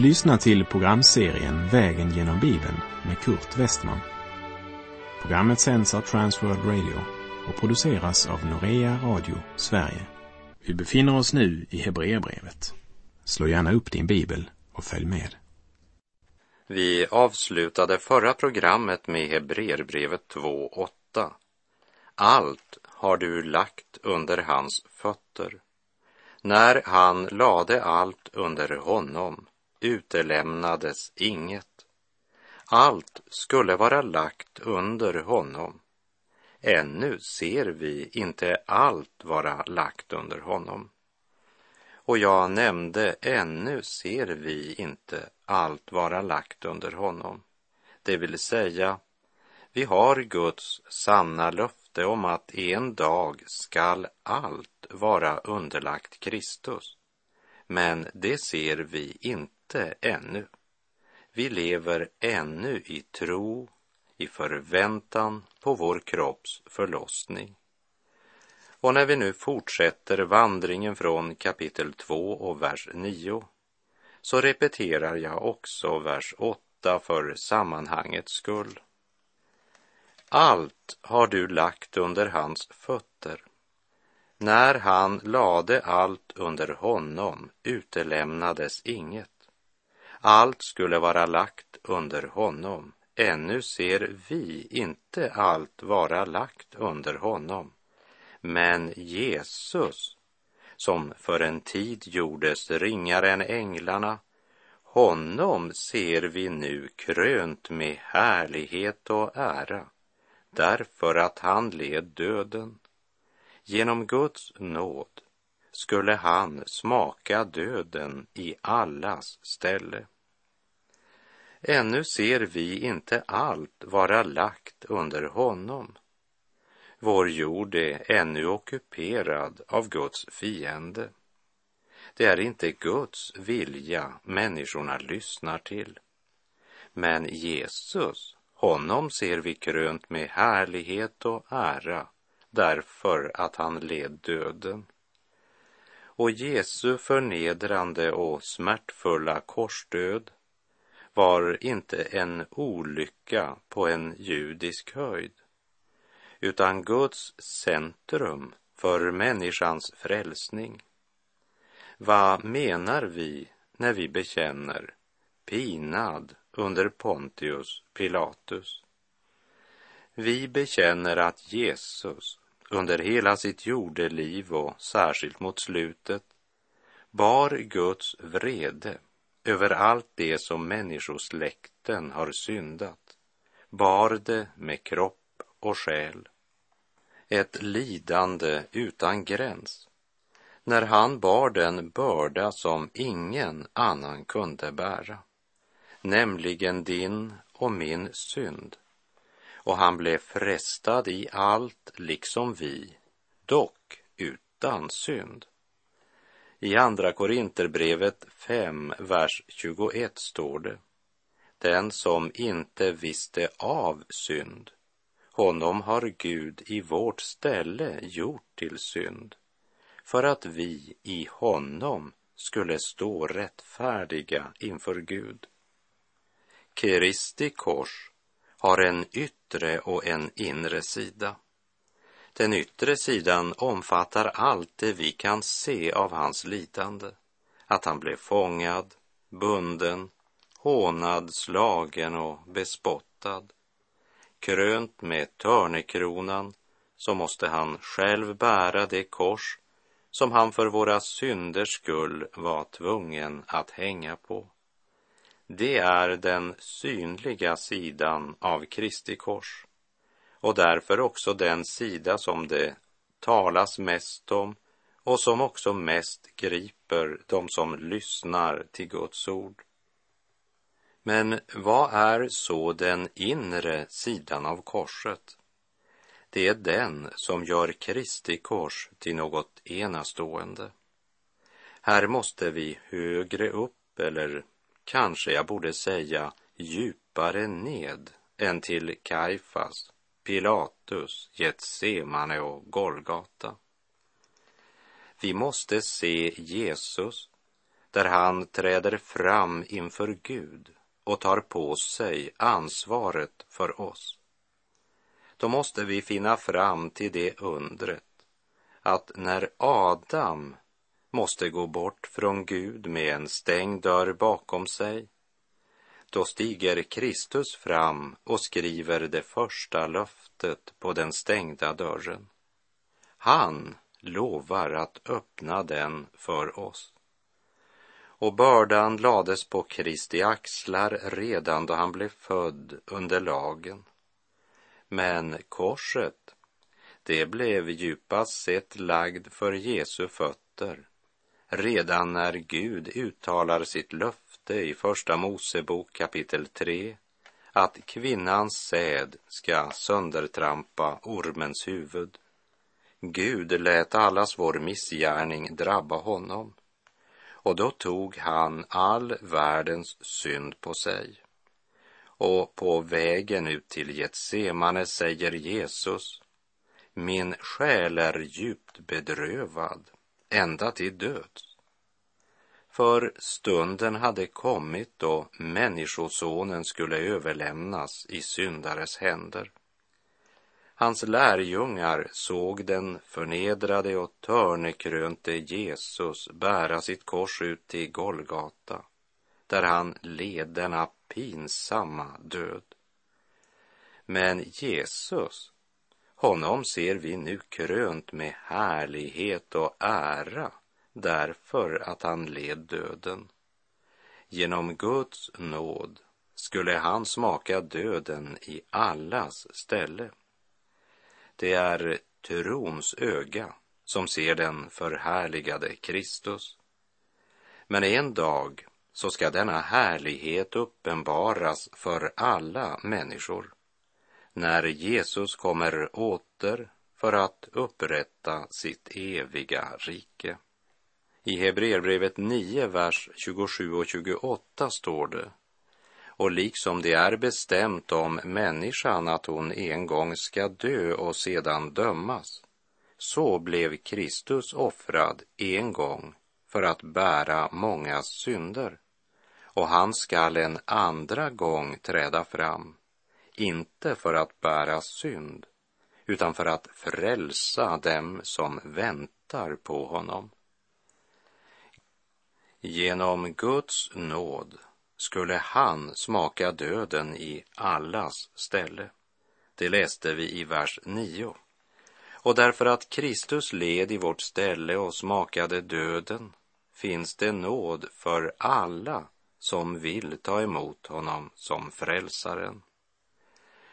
Du lyssnar till programserien Vägen genom Bibeln med Kurt Westman. Programmet sänds av Transworld Radio och produceras av Norea Radio Sverige. Vi befinner oss nu i Hebreerbrevet. Slå gärna upp din bibel och följ med. Vi avslutade förra programmet med Hebreerbrevet 2.8. Allt har du lagt under hans fötter. När han lade allt under honom utelämnades inget. Allt skulle vara lagt under honom. Ännu ser vi inte allt vara lagt under honom. Och jag nämnde ännu ser vi inte allt vara lagt under honom. Det vill säga, vi har Guds sanna löfte om att en dag skall allt vara underlagt Kristus. Men det ser vi inte ännu. Vi lever ännu i tro, i förväntan på vår kropps förlossning. Och när vi nu fortsätter vandringen från kapitel 2 och vers 9 så repeterar jag också vers 8 för sammanhangets skull. Allt har du lagt under hans fötter. När han lade allt under honom utelämnades inget. Allt skulle vara lagt under honom. Ännu ser vi inte allt vara lagt under honom. Men Jesus, som för en tid gjordes ringare än änglarna, honom ser vi nu krönt med härlighet och ära, därför att han led döden. Genom Guds nåd skulle han smaka döden i allas ställe. Ännu ser vi inte allt vara lagt under honom. Vår jord är ännu ockuperad av Guds fiende. Det är inte Guds vilja människorna lyssnar till. Men Jesus, honom ser vi krönt med härlighet och ära därför att han led döden. Och Jesu förnedrande och smärtfulla korsdöd var inte en olycka på en judisk höjd, utan Guds centrum för människans frälsning. Vad menar vi när vi bekänner pinad under Pontius Pilatus? Vi bekänner att Jesus under hela sitt jordeliv och särskilt mot slutet bar Guds vrede över allt det som människosläkten har syndat, bar det med kropp och själ. Ett lidande utan gräns, när han bar den börda som ingen annan kunde bära, nämligen din och min synd. Och han blev frestad i allt liksom vi, dock utan synd. I Andra Korinterbrevet 5, vers 21 står det. Den som inte visste av synd, honom har Gud i vårt ställe gjort till synd, för att vi i honom skulle stå rättfärdiga inför Gud. Kristi kors har en yttre och en inre sida. Den yttre sidan omfattar allt det vi kan se av hans lidande. Att han blev fångad, bunden, hånad, slagen och bespottad. Krönt med törnekronan så måste han själv bära det kors som han för våra synders skull var tvungen att hänga på. Det är den synliga sidan av Kristi kors och därför också den sida som det talas mest om och som också mest griper de som lyssnar till Guds ord. Men vad är så den inre sidan av korset? Det är den som gör Kristi kors till något enastående. Här måste vi högre upp, eller kanske jag borde säga djupare ned än till Kaifas Pilatus, Getsemane och Golgata. Vi måste se Jesus där han träder fram inför Gud och tar på sig ansvaret för oss. Då måste vi finna fram till det undret att när Adam måste gå bort från Gud med en stängd dörr bakom sig, då stiger Kristus fram och skriver det första löftet på den stängda dörren. Han lovar att öppna den för oss. Och bördan lades på Kristi axlar redan då han blev född under lagen. Men korset, det blev djupast sett lagd för Jesu fötter redan när Gud uttalar sitt löfte i Första Mosebok kapitel 3 att kvinnans säd ska söndertrampa ormens huvud. Gud lät allas vår missgärning drabba honom och då tog han all världens synd på sig. Och på vägen ut till Getsemane säger Jesus, min själ är djupt bedrövad ända till döds. För stunden hade kommit då Människosonen skulle överlämnas i syndares händer. Hans lärjungar såg den förnedrade och törnekrönte Jesus bära sitt kors ut till Golgata, där han led denna pinsamma död. Men Jesus, honom ser vi nu krönt med härlighet och ära därför att han led döden. Genom Guds nåd skulle han smaka döden i allas ställe. Det är trons öga som ser den förhärligade Kristus. Men en dag så ska denna härlighet uppenbaras för alla människor när Jesus kommer åter för att upprätta sitt eviga rike. I Hebreerbrevet 9, vers 27 och 28 står det och liksom det är bestämt om människan att hon en gång ska dö och sedan dömas, så blev Kristus offrad en gång för att bära mångas synder, och han skall en andra gång träda fram, inte för att bära synd, utan för att frälsa dem som väntar på honom. Genom Guds nåd skulle han smaka döden i allas ställe. Det läste vi i vers 9. Och därför att Kristus led i vårt ställe och smakade döden finns det nåd för alla som vill ta emot honom som frälsaren.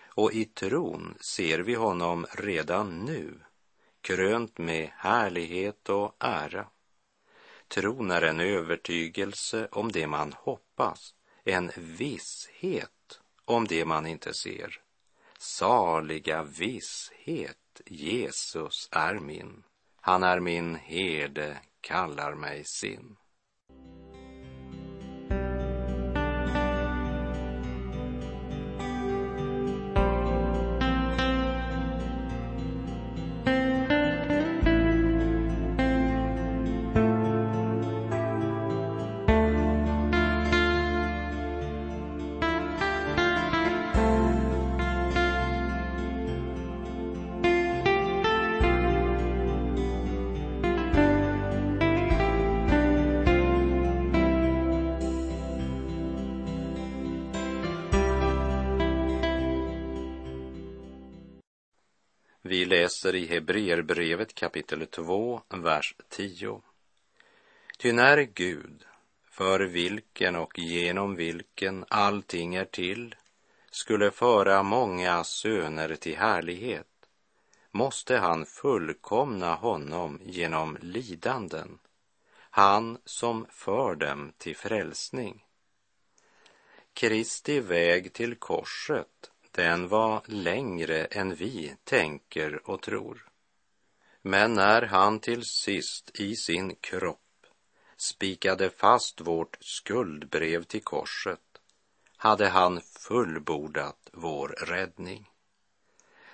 Och i tron ser vi honom redan nu krönt med härlighet och ära. Tron är en övertygelse om det man hoppas en visshet om det man inte ser. Saliga visshet, Jesus är min. Han är min herde, kallar mig sin. I Hebreerbrevet kapitel 2, vers 10. Ty när Gud, för vilken och genom vilken allting är till, skulle föra många söner till härlighet, måste han fullkomna honom genom lidanden, han som för dem till frälsning. Kristi väg till korset den var längre än vi tänker och tror. Men när han till sist i sin kropp spikade fast vårt skuldbrev till korset hade han fullbordat vår räddning.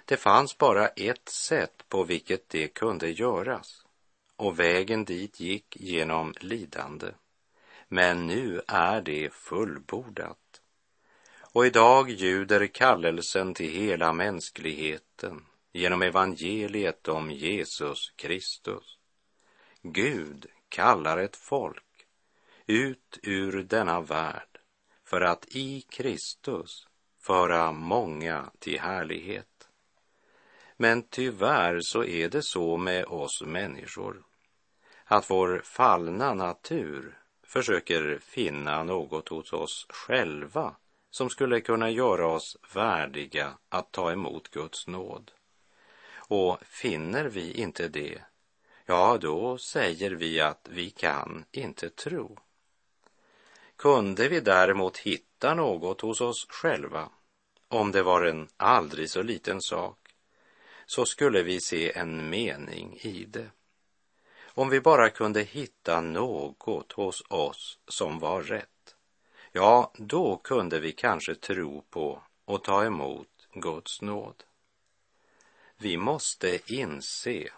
Det fanns bara ett sätt på vilket det kunde göras och vägen dit gick genom lidande. men nu är det fullbordat. Och idag ljuder kallelsen till hela mänskligheten genom evangeliet om Jesus Kristus. Gud kallar ett folk ut ur denna värld för att i Kristus föra många till härlighet. Men tyvärr så är det så med oss människor att vår fallna natur försöker finna något hos oss själva som skulle kunna göra oss värdiga att ta emot Guds nåd. Och finner vi inte det, ja, då säger vi att vi kan inte tro. Kunde vi däremot hitta något hos oss själva, om det var en aldrig så liten sak, så skulle vi se en mening i det. Om vi bara kunde hitta något hos oss som var rätt, ja, då kunde vi kanske tro på och ta emot Guds nåd. Vi måste inse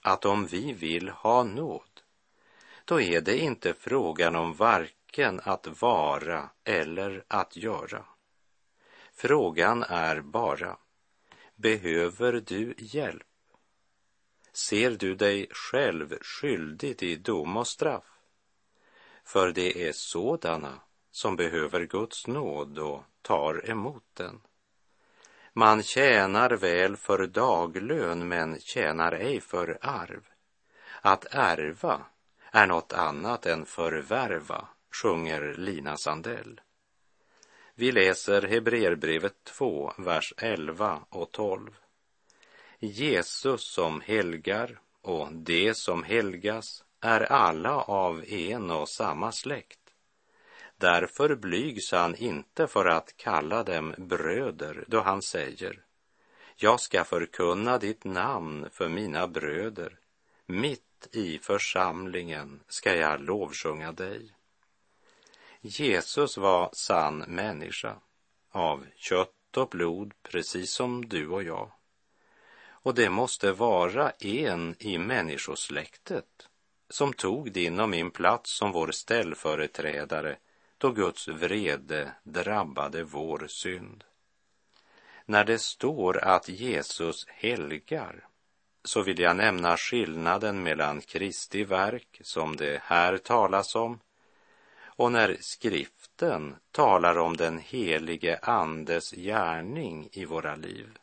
att om vi vill ha nåd, då är det inte frågan om varken att vara eller att göra. Frågan är bara, behöver du hjälp? Ser du dig själv skyldig till dom och straff? För det är sådana som behöver Guds nåd och tar emot den. Man tjänar väl för daglön men tjänar ej för arv. Att ärva är något annat än förvärva, sjunger Lina Sandell. Vi läser Hebreerbrevet 2, vers 11 och 12. Jesus som helgar och det som helgas är alla av en och samma släkt. Därför blygs han inte för att kalla dem bröder då han säger Jag ska förkunna ditt namn för mina bröder. Mitt i församlingen ska jag lovsjunga dig. Jesus var sann människa av kött och blod precis som du och jag. Och det måste vara en i människosläktet som tog din och min plats som vår ställföreträdare då Guds vrede drabbade vår synd. När det står att Jesus helgar så vill jag nämna skillnaden mellan Kristi verk, som det här talas om, och när skriften talar om den helige Andes gärning i våra liv.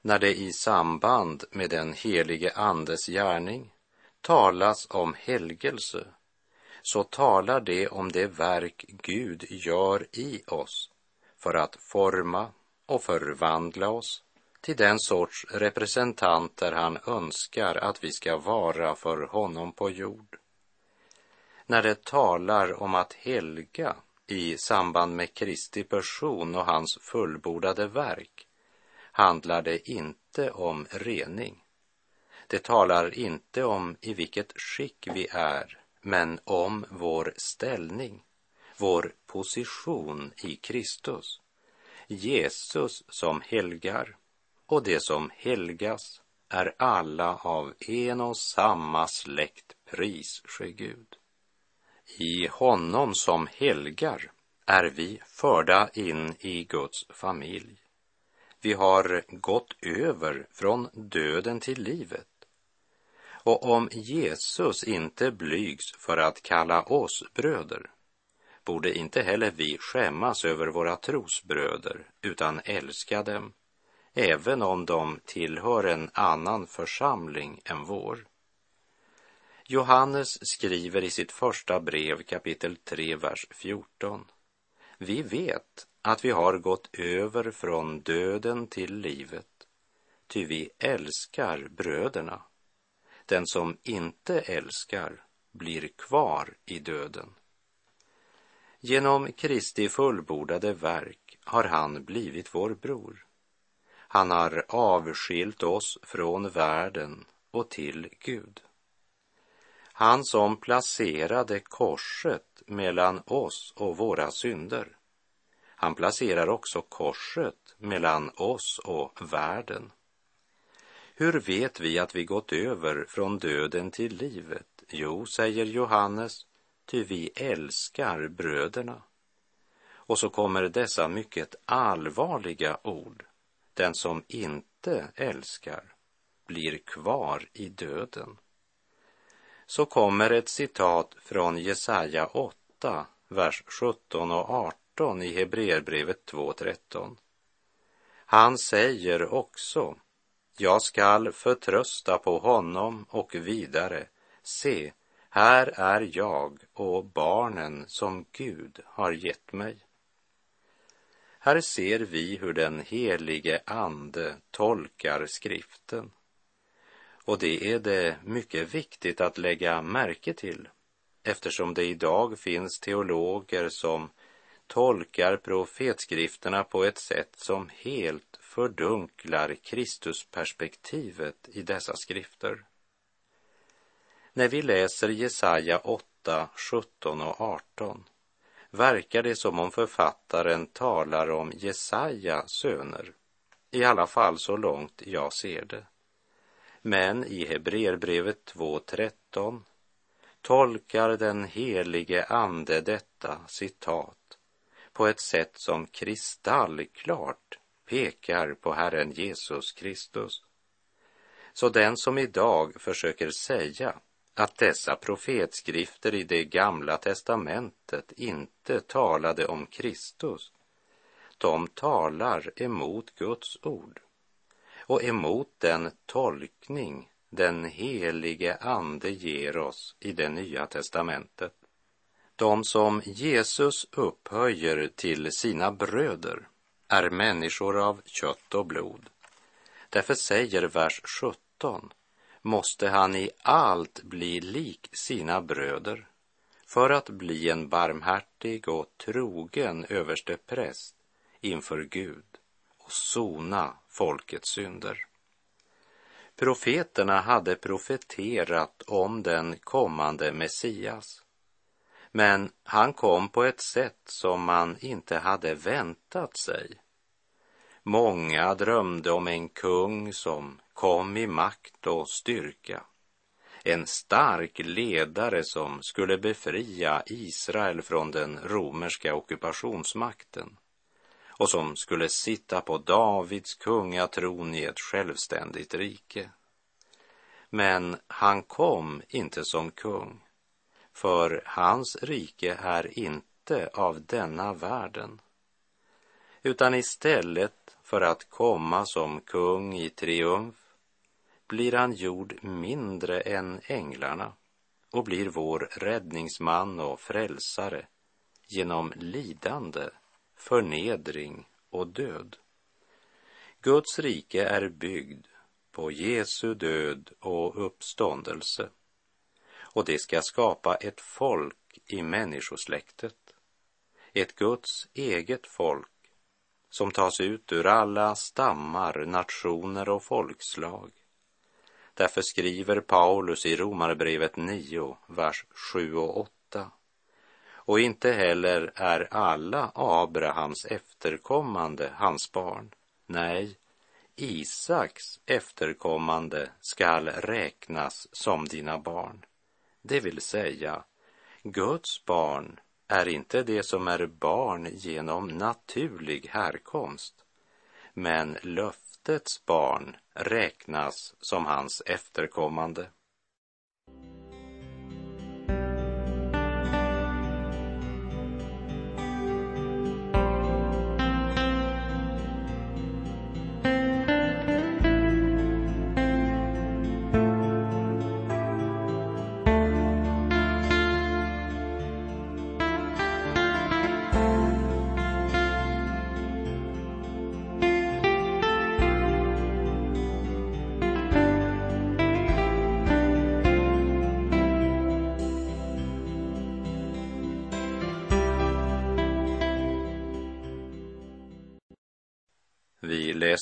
När det i samband med den helige Andes gärning talas om helgelse så talar det om det verk Gud gör i oss för att forma och förvandla oss till den sorts representanter han önskar att vi ska vara för honom på jord. När det talar om att helga i samband med Kristi person och hans fullbordade verk handlar det inte om rening. Det talar inte om i vilket skick vi är men om vår ställning, vår position i Kristus. Jesus som helgar och det som helgas är alla av en och samma släkt, pris ske Gud. I honom som helgar är vi förda in i Guds familj. Vi har gått över från döden till livet och om Jesus inte blygs för att kalla oss bröder, borde inte heller vi skämmas över våra trosbröder, utan älska dem, även om de tillhör en annan församling än vår. Johannes skriver i sitt första brev kapitel 3, vers 14. Vi vet att vi har gått över från döden till livet, ty vi älskar bröderna. Den som inte älskar blir kvar i döden. Genom Kristi fullbordade verk har han blivit vår bror. Han har avskilt oss från världen och till Gud. Han som placerade korset mellan oss och våra synder. Han placerar också korset mellan oss och världen. Hur vet vi att vi gått över från döden till livet? Jo, säger Johannes, ty vi älskar bröderna. Och så kommer dessa mycket allvarliga ord. Den som inte älskar blir kvar i döden. Så kommer ett citat från Jesaja 8, vers 17 och 18 i Hebreerbrevet 2.13. Han säger också, jag skall förtrösta på honom och vidare, se, här är jag och barnen som Gud har gett mig. Här ser vi hur den helige Ande tolkar skriften. Och det är det mycket viktigt att lägga märke till eftersom det idag finns teologer som tolkar profetskrifterna på ett sätt som helt fördunklar Kristusperspektivet i dessa skrifter. När vi läser Jesaja 8, 17 och 18 verkar det som om författaren talar om Jesaja söner, i alla fall så långt jag ser det. Men i Hebreerbrevet 2.13 tolkar den helige ande detta citat på ett sätt som kristallklart pekar på Herren Jesus Kristus. Så den som idag försöker säga att dessa profetskrifter i det gamla testamentet inte talade om Kristus, de talar emot Guds ord och emot den tolkning den helige Ande ger oss i det nya testamentet. De som Jesus upphöjer till sina bröder är människor av kött och blod. Därför säger vers 17 måste han i allt bli lik sina bröder för att bli en barmhärtig och trogen överste präst inför Gud och sona folkets synder. Profeterna hade profeterat om den kommande Messias. Men han kom på ett sätt som man inte hade väntat sig. Många drömde om en kung som kom i makt och styrka. En stark ledare som skulle befria Israel från den romerska ockupationsmakten och som skulle sitta på Davids kungatron i ett självständigt rike. Men han kom inte som kung, för hans rike är inte av denna världen, utan istället för att komma som kung i triumf blir han gjord mindre än änglarna och blir vår räddningsman och frälsare genom lidande, förnedring och död. Guds rike är byggd på Jesu död och uppståndelse och det ska skapa ett folk i människosläktet, ett Guds eget folk som tas ut ur alla stammar, nationer och folkslag Därför skriver Paulus i Romarbrevet 9, vers 7 och 8. Och inte heller är alla Abrahams efterkommande hans barn. Nej, Isaks efterkommande skall räknas som dina barn. Det vill säga, Guds barn är inte det som är barn genom naturlig härkomst, men löftets barn räknas som hans efterkommande.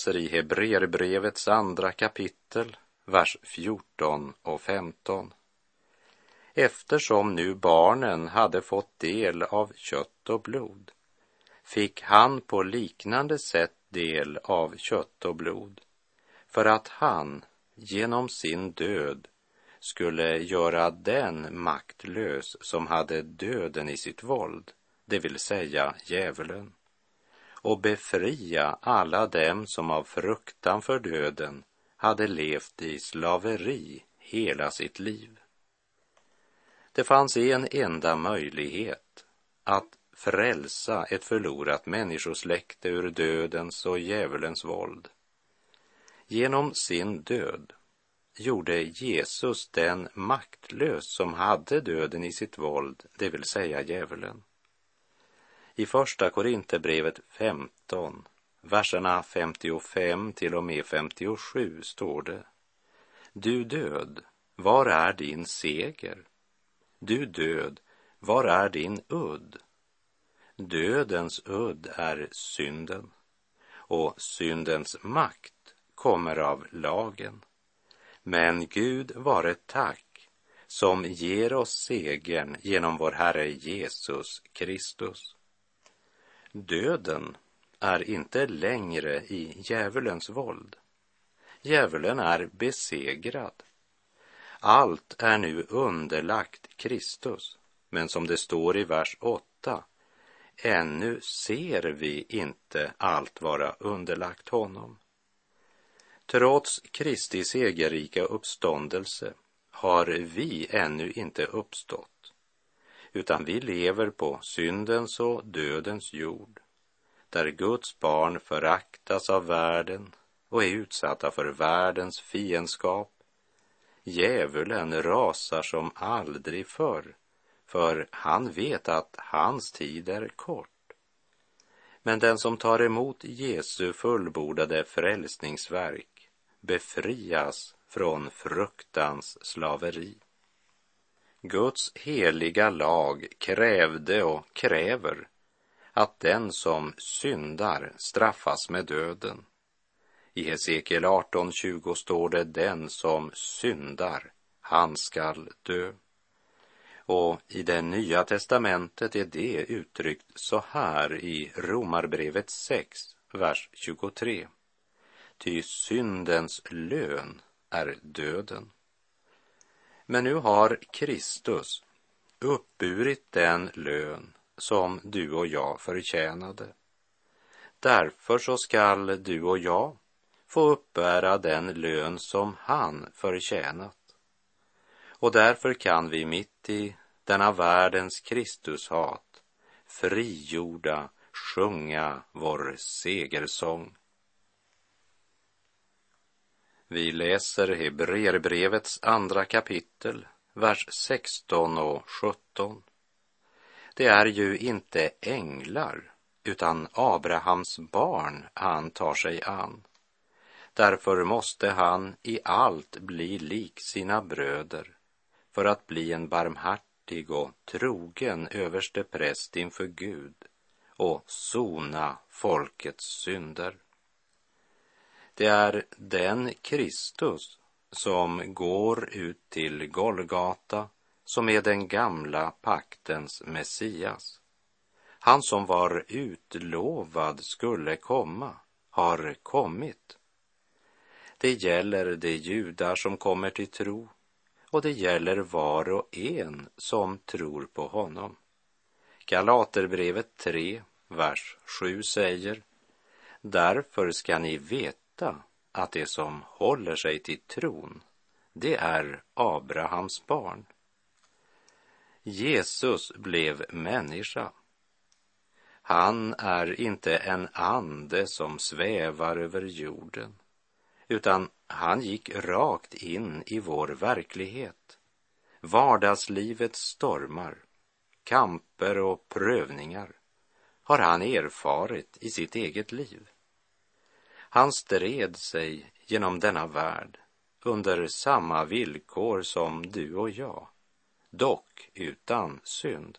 Läser i Hebreerbrevets andra kapitel, vers 14 och 15. Eftersom nu barnen hade fått del av kött och blod fick han på liknande sätt del av kött och blod för att han genom sin död skulle göra den maktlös som hade döden i sitt våld, det vill säga djävulen, och befria alla dem som av fruktan för döden hade levt i slaveri hela sitt liv. Det fanns en enda möjlighet att frälsa ett förlorat människosläkte ur dödens och djävulens våld. Genom sin död gjorde Jesus den maktlös som hade döden i sitt våld, det vill säga djävulen. I första Korinthierbrevet 15, verserna 55 till och med 57 står det. Du död, var är din seger? Du död, var är din udd? Dödens udd är synden och syndens makt kommer av lagen. Men Gud vare tack som ger oss segern genom vår Herre Jesus Kristus. Döden är inte längre i djävulens våld. Djävulen är besegrad. Allt är nu underlagt Kristus, men som det står i vers 8, ännu ser vi inte allt vara underlagt honom. Trots Kristi segerrika uppståndelse har vi ännu inte uppstått, utan vi lever på syndens och dödens jord, där Guds barn föraktas av världen och är utsatta för världens fiendskap. Djävulen rasar som aldrig förr, för han vet att hans tid är kort. Men den som tar emot Jesu fullbordade frälsningsverk befrias från fruktans slaveri. Guds heliga lag krävde och kräver att den som syndar straffas med döden. I Hesekiel 18.20 står det den som syndar, han skall dö. Och i det nya testamentet är det uttryckt så här i Romarbrevet 6, vers 23 ty syndens lön är döden. Men nu har Kristus uppburit den lön som du och jag förtjänade. Därför så skall du och jag få uppbära den lön som han förtjänat. Och därför kan vi mitt i denna världens Kristushat frigjorda sjunga vår segersång. Vi läser Hebreerbrevets andra kapitel, vers 16 och 17. Det är ju inte änglar, utan Abrahams barn han tar sig an. Därför måste han i allt bli lik sina bröder för att bli en barmhärtig och trogen överste präst inför Gud och sona folkets synder. Det är den Kristus som går ut till Golgata som är den gamla paktens Messias. Han som var utlovad skulle komma har kommit. Det gäller de judar som kommer till tro och det gäller var och en som tror på honom. Galaterbrevet 3, vers 7 säger Därför ska ni veta veta att det som håller sig till tron, det är Abrahams barn. Jesus blev människa. Han är inte en ande som svävar över jorden, utan han gick rakt in i vår verklighet. Vardagslivets stormar, kamper och prövningar har han erfarit i sitt eget liv. Han stred sig genom denna värld under samma villkor som du och jag, dock utan synd.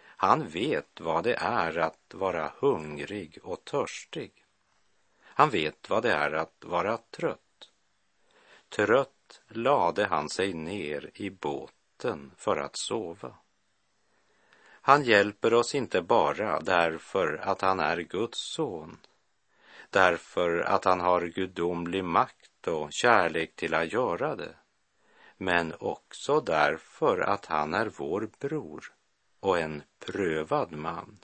Han vet vad det är att vara hungrig och törstig. Han vet vad det är att vara trött. Trött lade han sig ner i båten för att sova. Han hjälper oss inte bara därför att han är Guds son därför att han har gudomlig makt och kärlek till att göra det. men också därför att han är vår bror och en prövad man.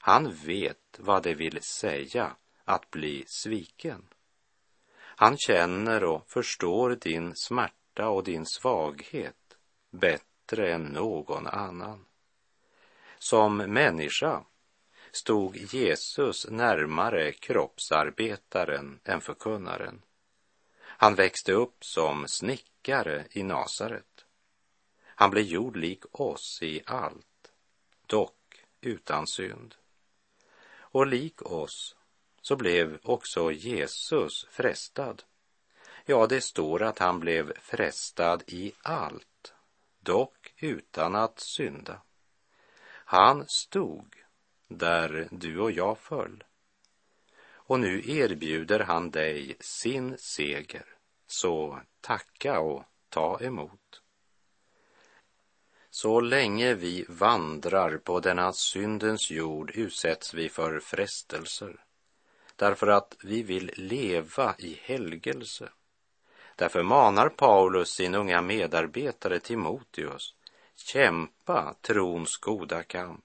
Han vet vad det vill säga att bli sviken. Han känner och förstår din smärta och din svaghet bättre än någon annan. Som människa stod Jesus närmare kroppsarbetaren än förkunnaren. Han växte upp som snickare i Nasaret. Han blev gjord lik oss i allt, dock utan synd. Och lik oss så blev också Jesus frestad. Ja, det står att han blev frestad i allt, dock utan att synda. Han stod där du och jag föll. Och nu erbjuder han dig sin seger, så tacka och ta emot. Så länge vi vandrar på denna syndens jord utsätts vi för frestelser, därför att vi vill leva i helgelse. Därför manar Paulus sin unga medarbetare Timoteus, kämpa trons goda kamp.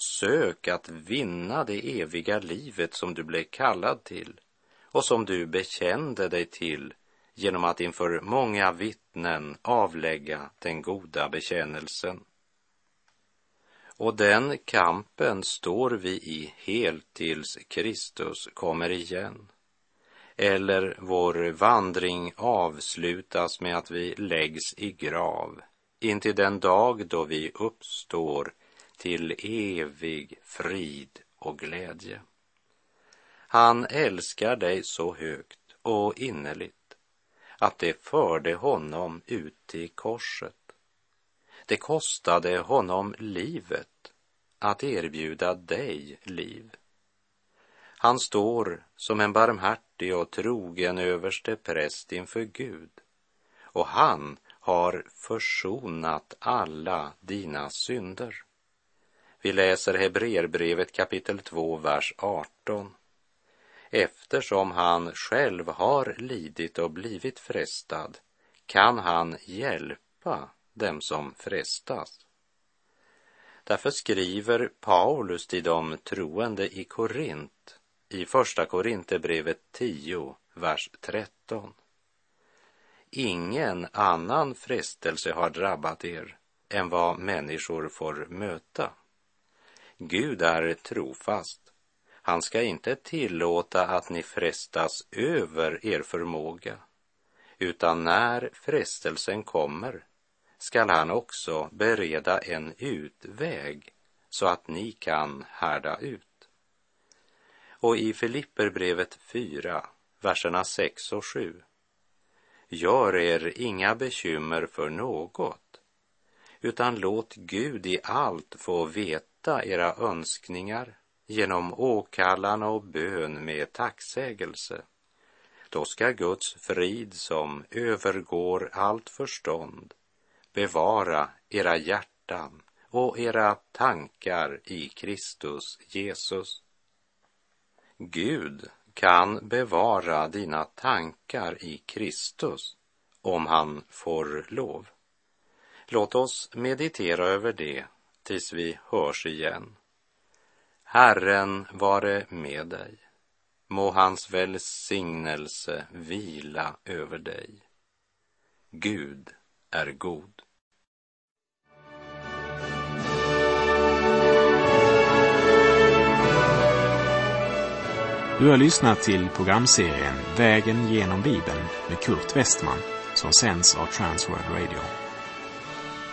Sök att vinna det eviga livet som du blev kallad till och som du bekände dig till genom att inför många vittnen avlägga den goda bekännelsen. Och den kampen står vi i helt tills Kristus kommer igen. Eller vår vandring avslutas med att vi läggs i grav intill den dag då vi uppstår till evig frid och glädje. Han älskar dig så högt och innerligt att det förde honom ut till korset. Det kostade honom livet att erbjuda dig liv. Han står som en barmhärtig och trogen överste präst inför Gud och han har försonat alla dina synder. Vi läser Hebreerbrevet kapitel 2, vers 18 eftersom han själv har lidit och blivit frestad kan han hjälpa dem som frestas. Därför skriver Paulus till de troende i Korint i Första Korinthierbrevet 10, vers 13. Ingen annan frestelse har drabbat er än vad människor får möta. Gud är trofast han ska inte tillåta att ni frestas över er förmåga, utan när frestelsen kommer skall han också bereda en utväg så att ni kan härda ut. Och i Filipperbrevet 4, verserna 6 och 7. Gör er inga bekymmer för något, utan låt Gud i allt få veta veta era önskningar genom åkallan och bön med tacksägelse. Då ska Guds frid som övergår allt förstånd bevara era hjärtan och era tankar i Kristus Jesus. Gud kan bevara dina tankar i Kristus om han får lov. Låt oss meditera över det tills vi hörs igen. Herren vare med dig. Må hans välsignelse vila över dig. Gud är god. Du har lyssnat till programserien Vägen genom Bibeln med Kurt Westman som sänds av Transworld Radio.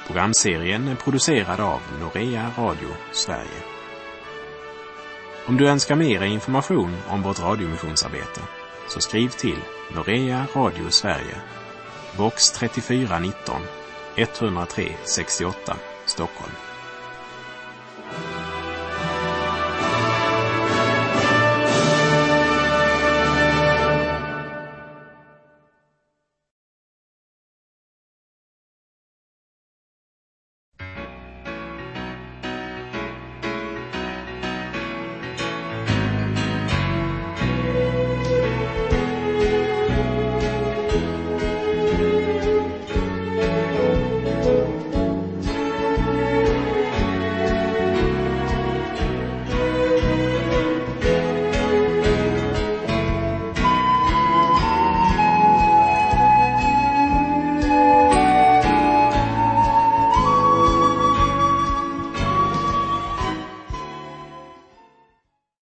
Programserien är producerad av Norea Radio Sverige. Om du önskar mer information om vårt radiomissionsarbete så skriv till Norea Radio Sverige, box 3419 103 68 Stockholm.